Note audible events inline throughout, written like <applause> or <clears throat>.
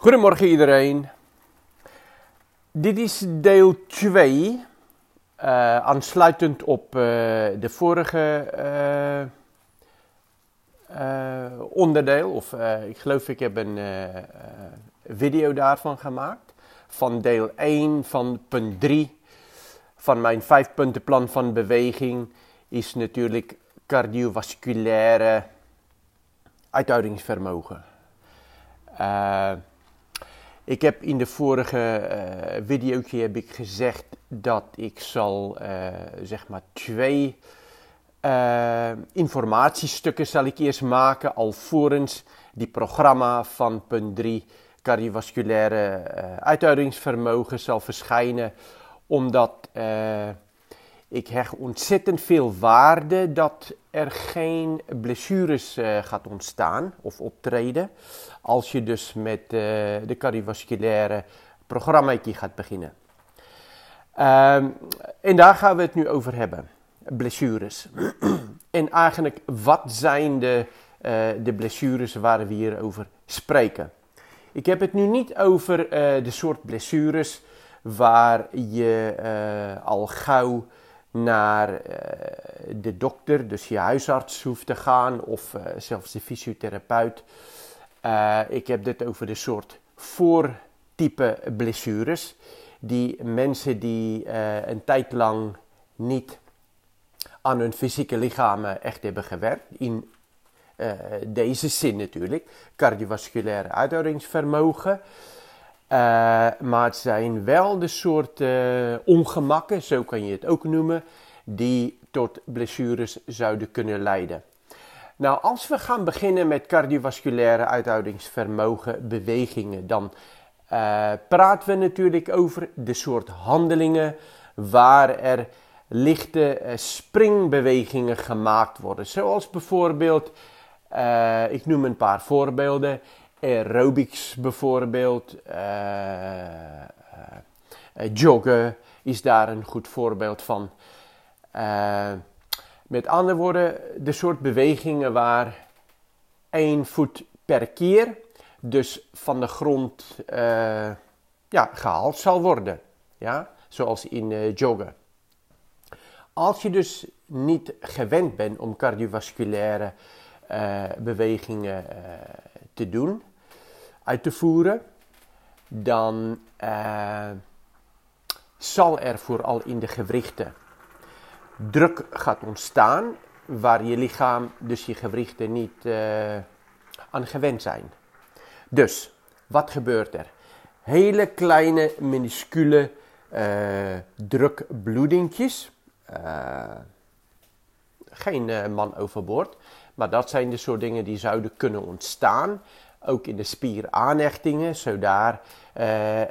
Goedemorgen iedereen. Dit is deel 2, uh, aansluitend op uh, de vorige uh, onderdeel. Of ik geloof ik heb een video daarvan gemaakt. Van deel 1 van punt 3 van mijn vijfpuntenplan van beweging is natuurlijk cardiovasculaire uithoudingsvermogen. Ik heb in de vorige uh, heb ik gezegd dat ik zal uh, zeg maar twee uh, informatiestukken zal ik eerst maken alvorens die programma van punt 3 cardiovasculaire uithoudingsvermogen zal verschijnen. Omdat ik hecht ontzettend veel waarde dat er geen blessures gaat ontstaan of optreden als je dus met uh, de cardiovasculaire programmaatje gaat beginnen. Um, en daar gaan we het nu over hebben. Blessures. <clears throat> en eigenlijk, wat zijn de, uh, de blessures waar we hier over spreken? Ik heb het nu niet over uh, de soort blessures waar je al gauw naar de dokter, dus je huisarts hoeft te gaan of zelfs de fysiotherapeut. Uh, ik heb dit over de soort voortype blessures. Die mensen die een tijd lang niet aan hun fysieke lichamen echt hebben gewerkt. In deze zin natuurlijk. Cardiovasculaire uithoudingsvermogen. Maar het zijn wel de soort ongemakken, zo kan je het ook noemen, die tot blessures zouden kunnen leiden. Nou, als we gaan beginnen met cardiovasculaire uithoudingsvermogen bewegingen, dan uh, praten we natuurlijk over de soort handelingen waar er lichte springbewegingen gemaakt worden. Zoals bijvoorbeeld, ik noem een paar voorbeelden, aerobics bijvoorbeeld, joggen is daar een goed voorbeeld van. Met andere woorden, de soort bewegingen waar één voet per keer dus van de grond ja, gehaald zal worden. Ja? Zoals in joggen. Als je dus niet gewend bent om cardiovasculaire bewegingen te doen, uit te voeren, dan zal er vooral in de gewrichten druk gaat ontstaan waar je lichaam, dus je gewrichten niet uh, aan gewend zijn. Dus, wat gebeurt er? Hele kleine, minuscule uh, drukbloedingjes. Geen man overboord. Maar dat zijn de soort dingen die zouden kunnen ontstaan. Ook in de spieraanhechtingen, zodat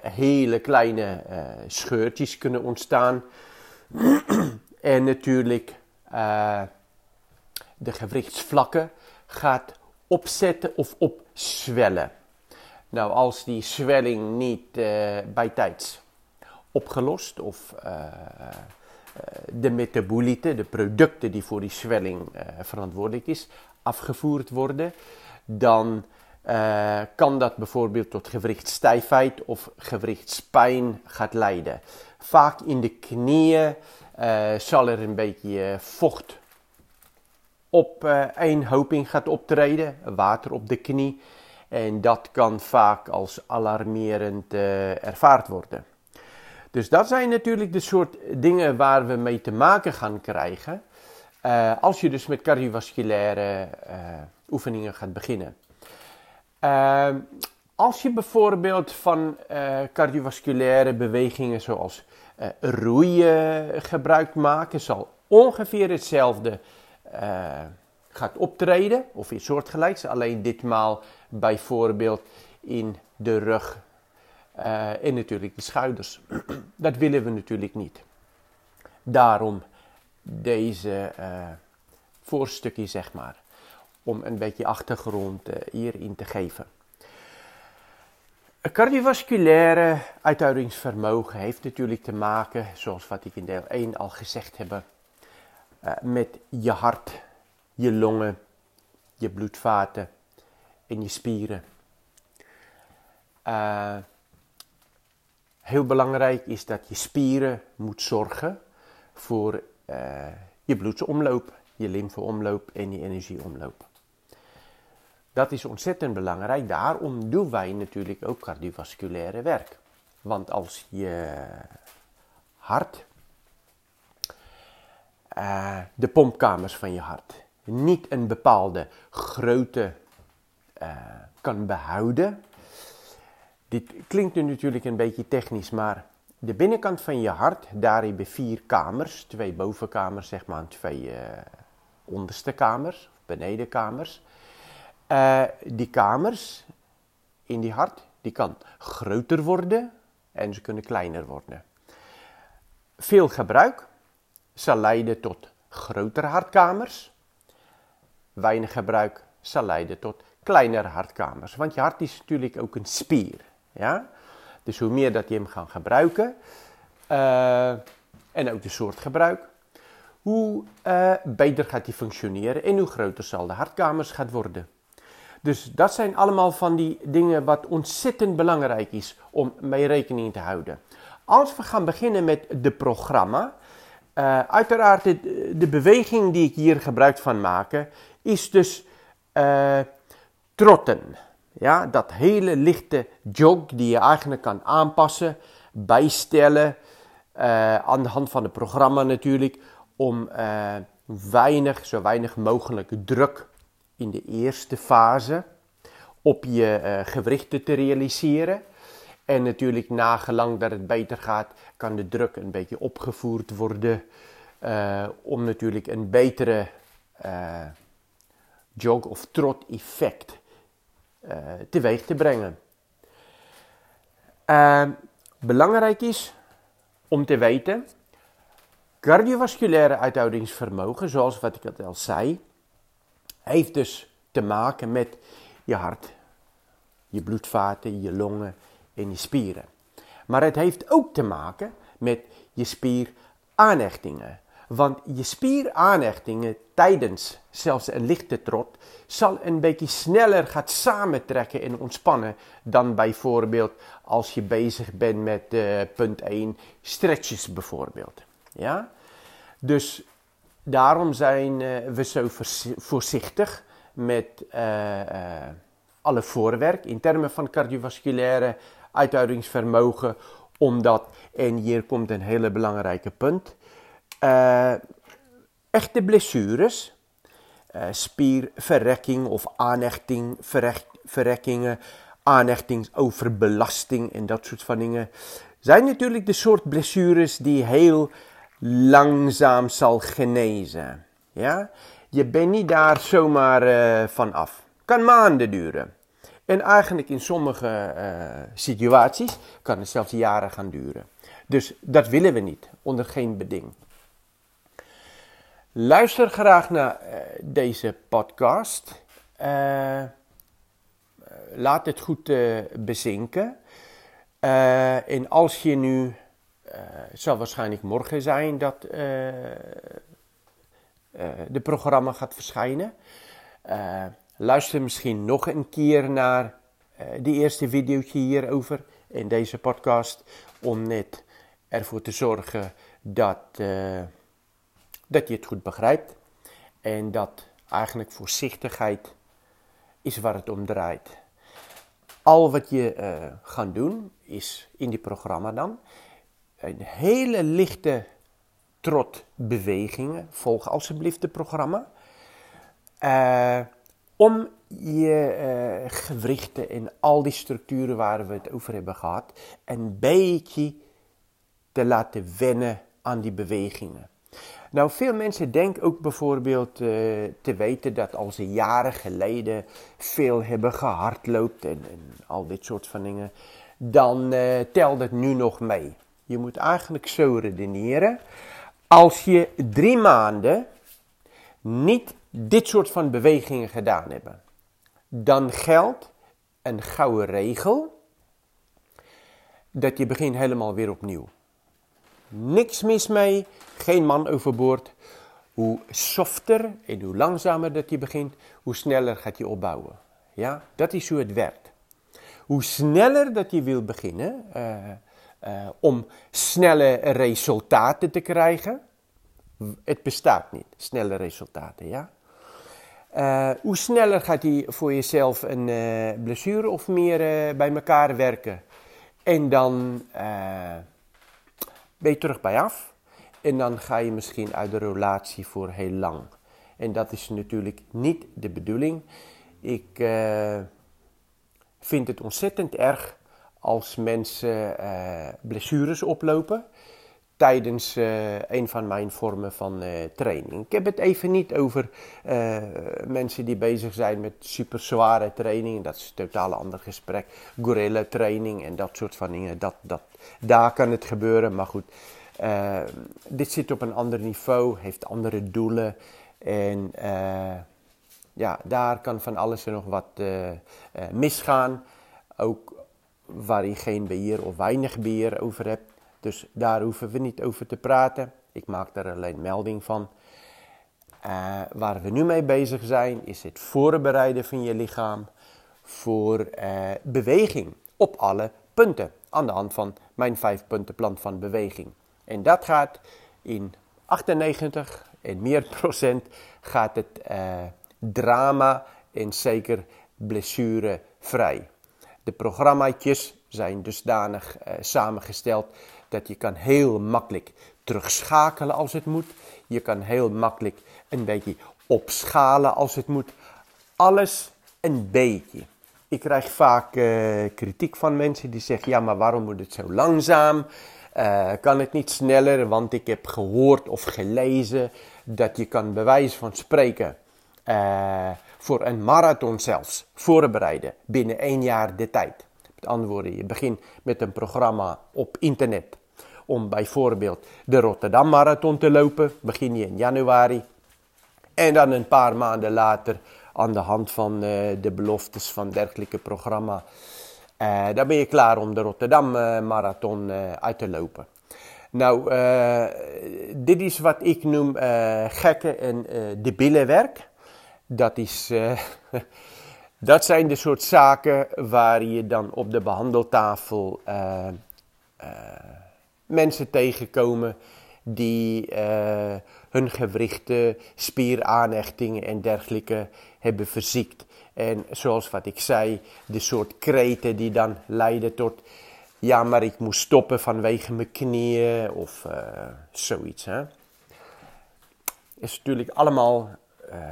hele kleine scheurtjes kunnen ontstaan. <clears throat> En natuurlijk uh, de gewrichtsvlakken gaat opzetten of opzwellen. Nou, als die zwelling niet uh, bijtijds opgelost of de metabolieten, de producten die voor die zwelling verantwoordelijk is, afgevoerd worden, dan kan dat bijvoorbeeld tot gewrichtsstijfheid of gewrichtspijn gaat leiden. Vaak in de knieën uh, zal er een beetje eh, vocht op een hoping gaat optreden, water op de knie. En dat kan vaak als alarmerend ervaard worden. Dus dat zijn natuurlijk de soort dingen waar we mee te maken gaan krijgen. Als je dus met cardiovasculaire oefeningen gaat beginnen. Als je bijvoorbeeld van cardiovasculaire bewegingen zoals uh, roeien gebruik maken, zal ongeveer hetzelfde uh, gaat optreden, of in soortgelijks, alleen ditmaal bijvoorbeeld in de rug en natuurlijk de schouders. <clears throat> Dat willen we natuurlijk niet. Daarom deze voorstukje, zeg maar, om een beetje achtergrond hierin te geven. Een cardiovasculaire uithoudingsvermogen heeft natuurlijk te maken, zoals wat ik in deel 1 al gezegd heb, uh, met je hart, je longen, je bloedvaten en je spieren. Uh, heel belangrijk is dat je spieren moet zorgen voor je bloedsomloop, je lymfeomloop en je energieomloop. Dat is ontzettend belangrijk. Daarom doen wij natuurlijk ook cardiovasculaire werk. Want als je hart, uh, de pompkamers van je hart, niet een bepaalde grootte uh, kan behouden. Dit klinkt nu natuurlijk een beetje technisch, maar de binnenkant van je hart, daar heb je vier kamers. Twee bovenkamers, zeg maar, en twee uh, onderste kamers, benedenkamers. Uh, die kamers in die hart, die kan groter worden en ze kunnen kleiner worden. Veel gebruik zal leiden tot grotere hartkamers. Weinig gebruik zal leiden tot kleinere hartkamers. Want je hart is natuurlijk ook een spier. Ja? Dus hoe meer dat je hem gaat gebruiken, uh, en ook de soort gebruik, hoe uh, beter gaat hij functioneren en hoe groter zal de hartkamers gaat worden. Dus dat zijn allemaal van die dingen wat ontzettend belangrijk is om mee rekening te houden. Als we gaan beginnen met de programma, uh, uiteraard de, beweging die ik hier gebruik van maken, is dus uh, trotten. Ja, dat hele lichte jog die je eigenlijk kan aanpassen, bijstellen, uh, aan de hand van het programma natuurlijk, om weinig, zo weinig mogelijk druk in de eerste fase op je uh, gewrichten te realiseren. En natuurlijk nagelang dat het beter gaat, kan de druk een beetje opgevoerd worden. Uh, om natuurlijk een betere uh, jog- of trot-effect teweeg te brengen. belangrijk is om te weten, cardiovasculaire uithoudingsvermogen, zoals wat ik al zei, heeft dus te maken met je hart, je bloedvaten, je longen en je spieren. Maar het heeft ook te maken met je spieraanhechtingen. Want je spieraanhechtingen tijdens zelfs een lichte trot zal een beetje sneller gaan samentrekken en ontspannen dan bijvoorbeeld als je bezig bent met uh, punt 1 stretches bijvoorbeeld. Ja? Dus daarom zijn uh, we zo voorzichtig met uh, uh, alle voorwerk in termen van cardiovasculaire uithoudingsvermogen, omdat, en hier komt een hele belangrijke punt, echte blessures, spierverrekking of aanhechting, verrek, verrekkingen, aanhechtingsoverbelasting en dat soort van dingen, zijn natuurlijk de soort blessures die heel langzaam zal genezen. Ja? Je bent niet daar zomaar uh, van af. Kan maanden duren. En eigenlijk in sommige uh, situaties kan het zelfs jaren gaan duren. Dus dat willen we niet, onder geen beding. Luister graag naar uh, deze podcast. laat het goed bezinken. en als je nu het zal waarschijnlijk morgen zijn dat uh, de programma gaat verschijnen. luister misschien nog een keer naar die eerste videootje hierover in deze podcast. Om net ervoor te zorgen dat, dat je het goed begrijpt. En dat eigenlijk voorzichtigheid is waar het om draait. Al wat je uh, gaat doen is in die programma dan een hele lichte trot bewegingen. Volg alsjeblieft het programma. Uh, om je uh, gewrichten en al die structuren waar we het over hebben gehad, een beetje te laten wennen aan die bewegingen. Nou, veel mensen denken ook bijvoorbeeld uh, te weten dat als ze jaren geleden veel hebben gehardloopt en, en al dit soort van dingen, dan telt het nu nog mee. Je moet eigenlijk zo redeneren. Als je drie maanden niet dit soort van bewegingen gedaan hebt, dan geldt een gouden regel dat je begint helemaal weer opnieuw. Niks mis mee, geen man overboord. Hoe softer en hoe langzamer dat je begint, hoe sneller gaat je opbouwen. Ja, dat is hoe het werkt. hoe sneller dat je wil beginnen om snelle resultaten te krijgen. Het bestaat niet, snelle resultaten, ja. hoe sneller gaat hij voor jezelf een blessure of meer bij elkaar werken? En dan ben je terug bij af. En dan ga je misschien uit de relatie voor heel lang. En dat is natuurlijk niet de bedoeling. Ik vind het ontzettend erg als mensen uh, blessures oplopen tijdens uh, een van mijn vormen van training. Ik heb het even niet over mensen die bezig zijn met super zware training. Dat is een totaal ander gesprek. Gorilla training en dat soort van dingen. Dat, dat, daar kan het gebeuren, maar goed. Dit zit op een ander niveau, heeft andere doelen. En ja, daar kan van alles en nog wat misgaan. Ook waar je geen beheer of weinig beheer over hebt. Dus daar hoeven we niet over te praten. Ik maak daar alleen melding van. waar we nu mee bezig zijn, is het voorbereiden van je lichaam voor beweging op alle punten. Aan de hand van mijn vijf punten plan van beweging. En dat gaat in 98 en meer <laughs> procent gaat het uh, drama en zeker blessurevrij. De programmaatjes zijn dusdanig uh, samengesteld dat je kan heel makkelijk terugschakelen als het moet. Je kan heel makkelijk een beetje opschalen als het moet. Alles een beetje. Ik krijg vaak uh, kritiek van mensen die zeggen: ja, maar waarom moet het zo langzaam? Uh, kan het niet sneller, want ik heb gehoord of gelezen dat je kan bewijs van spreken uh, voor een marathon zelfs voorbereiden binnen één jaar de tijd. Met andere woorden, je begint met een programma op internet om bijvoorbeeld de Rotterdam Marathon te lopen. Begin je in januari. En dan een paar maanden later aan de hand van uh, de beloftes van dergelijke programma uh, dan ben je klaar om de Rotterdam uh, Marathon uh, uit te lopen. Nou, dit is wat ik noem gekke en debiele werk. Dat, is, <laughs> dat zijn de soort zaken waar je dan op de behandeltafel mensen tegenkomen die hun gewrichten, spieraanhechtingen en dergelijke hebben verziekt. En zoals wat ik zei, de soort kreten die dan leiden tot, ja, maar ik moest stoppen vanwege mijn knieën of zoiets. Hè. Is natuurlijk allemaal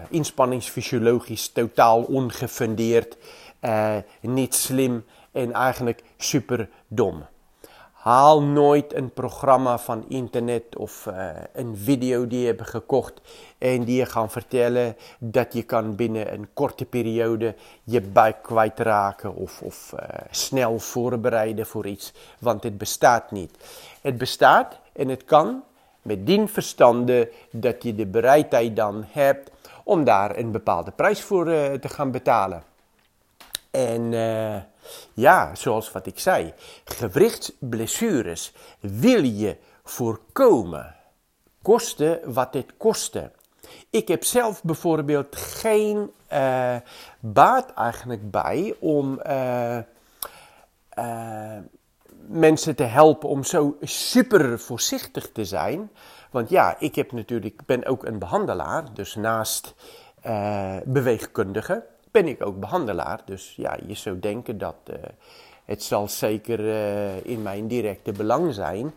inspanningsfysiologisch totaal ongefundeerd, uh, niet slim en eigenlijk super dom. Haal nooit een programma van internet of uh, een video die je hebt gekocht en die je gaan vertellen dat je kan binnen een korte periode je buik kwijtraken of, of snel voorbereiden voor iets, want het bestaat niet. Het bestaat en het kan met dien verstande dat je de bereidheid dan hebt om daar een bepaalde prijs voor uh, te gaan betalen. En ja, zoals wat ik zei, gewrichtsblessures wil je voorkomen. Kosten wat dit kostte. Ik heb zelf bijvoorbeeld geen uh, baat eigenlijk bij om mensen te helpen om zo super voorzichtig te zijn. Want ja, ik heb natuurlijk, ben ook een behandelaar, dus naast beweegkundige ben ik ook behandelaar. Dus ja, je zou denken dat uh, het zal zeker uh, in mijn directe belang zijn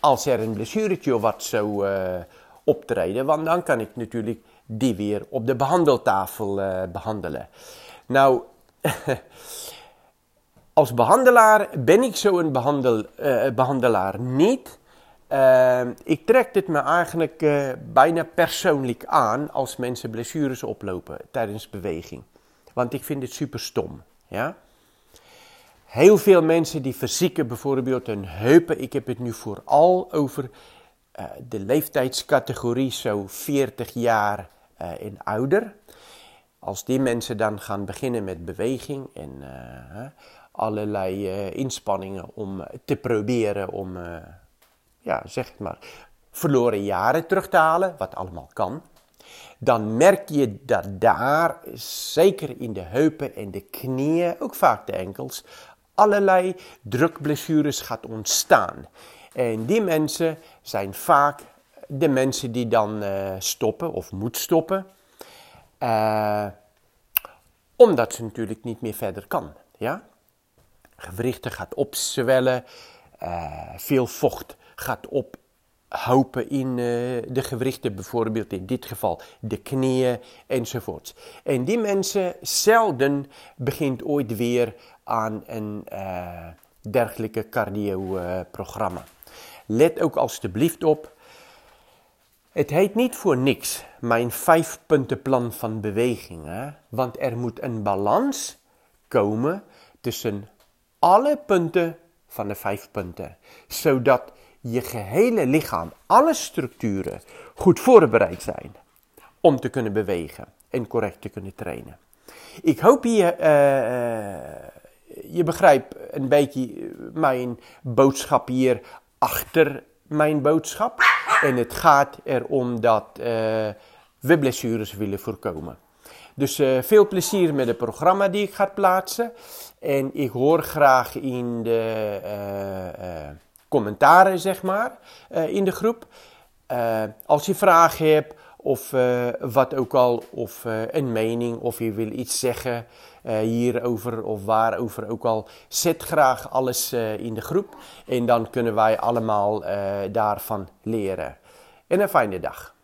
als er een blessuretje of wat zou uh, optreden. Want dan kan ik natuurlijk die weer op de behandeltafel behandelen. Nou, <laughs> als behandelaar ben ik zo'n behandel, behandelaar niet. Uh, ik trek dit me eigenlijk uh, bijna persoonlijk aan als mensen blessures oplopen tijdens beweging. Want ik vind het super stom. Ja? Heel veel mensen die verzieken bijvoorbeeld hun heupen. Ik heb het nu vooral over uh, de leeftijdscategorie zo 40 jaar en ouder. Als die mensen dan gaan beginnen met beweging en allerlei inspanningen om te proberen om ja, zeg het maar, verloren jaren terug te halen, wat allemaal kan. dan merk je dat daar, zeker in de heupen en de knieën, ook vaak de enkels, allerlei drukblessures gaat ontstaan. En die mensen zijn vaak de mensen die dan uh, stoppen of moeten stoppen. Uh, omdat ze natuurlijk niet meer verder kan. Ja? Gewrichten gaat opzwellen, uh, veel vocht gaat ophopen in de gewrichten, bijvoorbeeld in dit geval de knieën enzovoort. En die mensen zelden begint ooit weer aan een dergelijke cardio-programma. Let ook alstublieft op het heet niet voor niks mijn vijfpuntenplan van bewegingen, want er moet een balans komen tussen alle punten van de vijf punten, zodat je gehele lichaam, alle structuren goed voorbereid zijn om te kunnen bewegen en correct te kunnen trainen. Ik hoop je, uh, je begrijpt een beetje mijn boodschap hier achter mijn boodschap. En het gaat erom dat we blessures willen voorkomen. Dus veel plezier met het programma die ik ga plaatsen. En ik hoor graag in de commentaren, zeg maar, in de groep. als je vragen hebt of wat ook al, of een mening, of je wil iets zeggen hierover of waarover ook al. Zet graag alles in de groep en dan kunnen wij allemaal daarvan leren. En een fijne dag.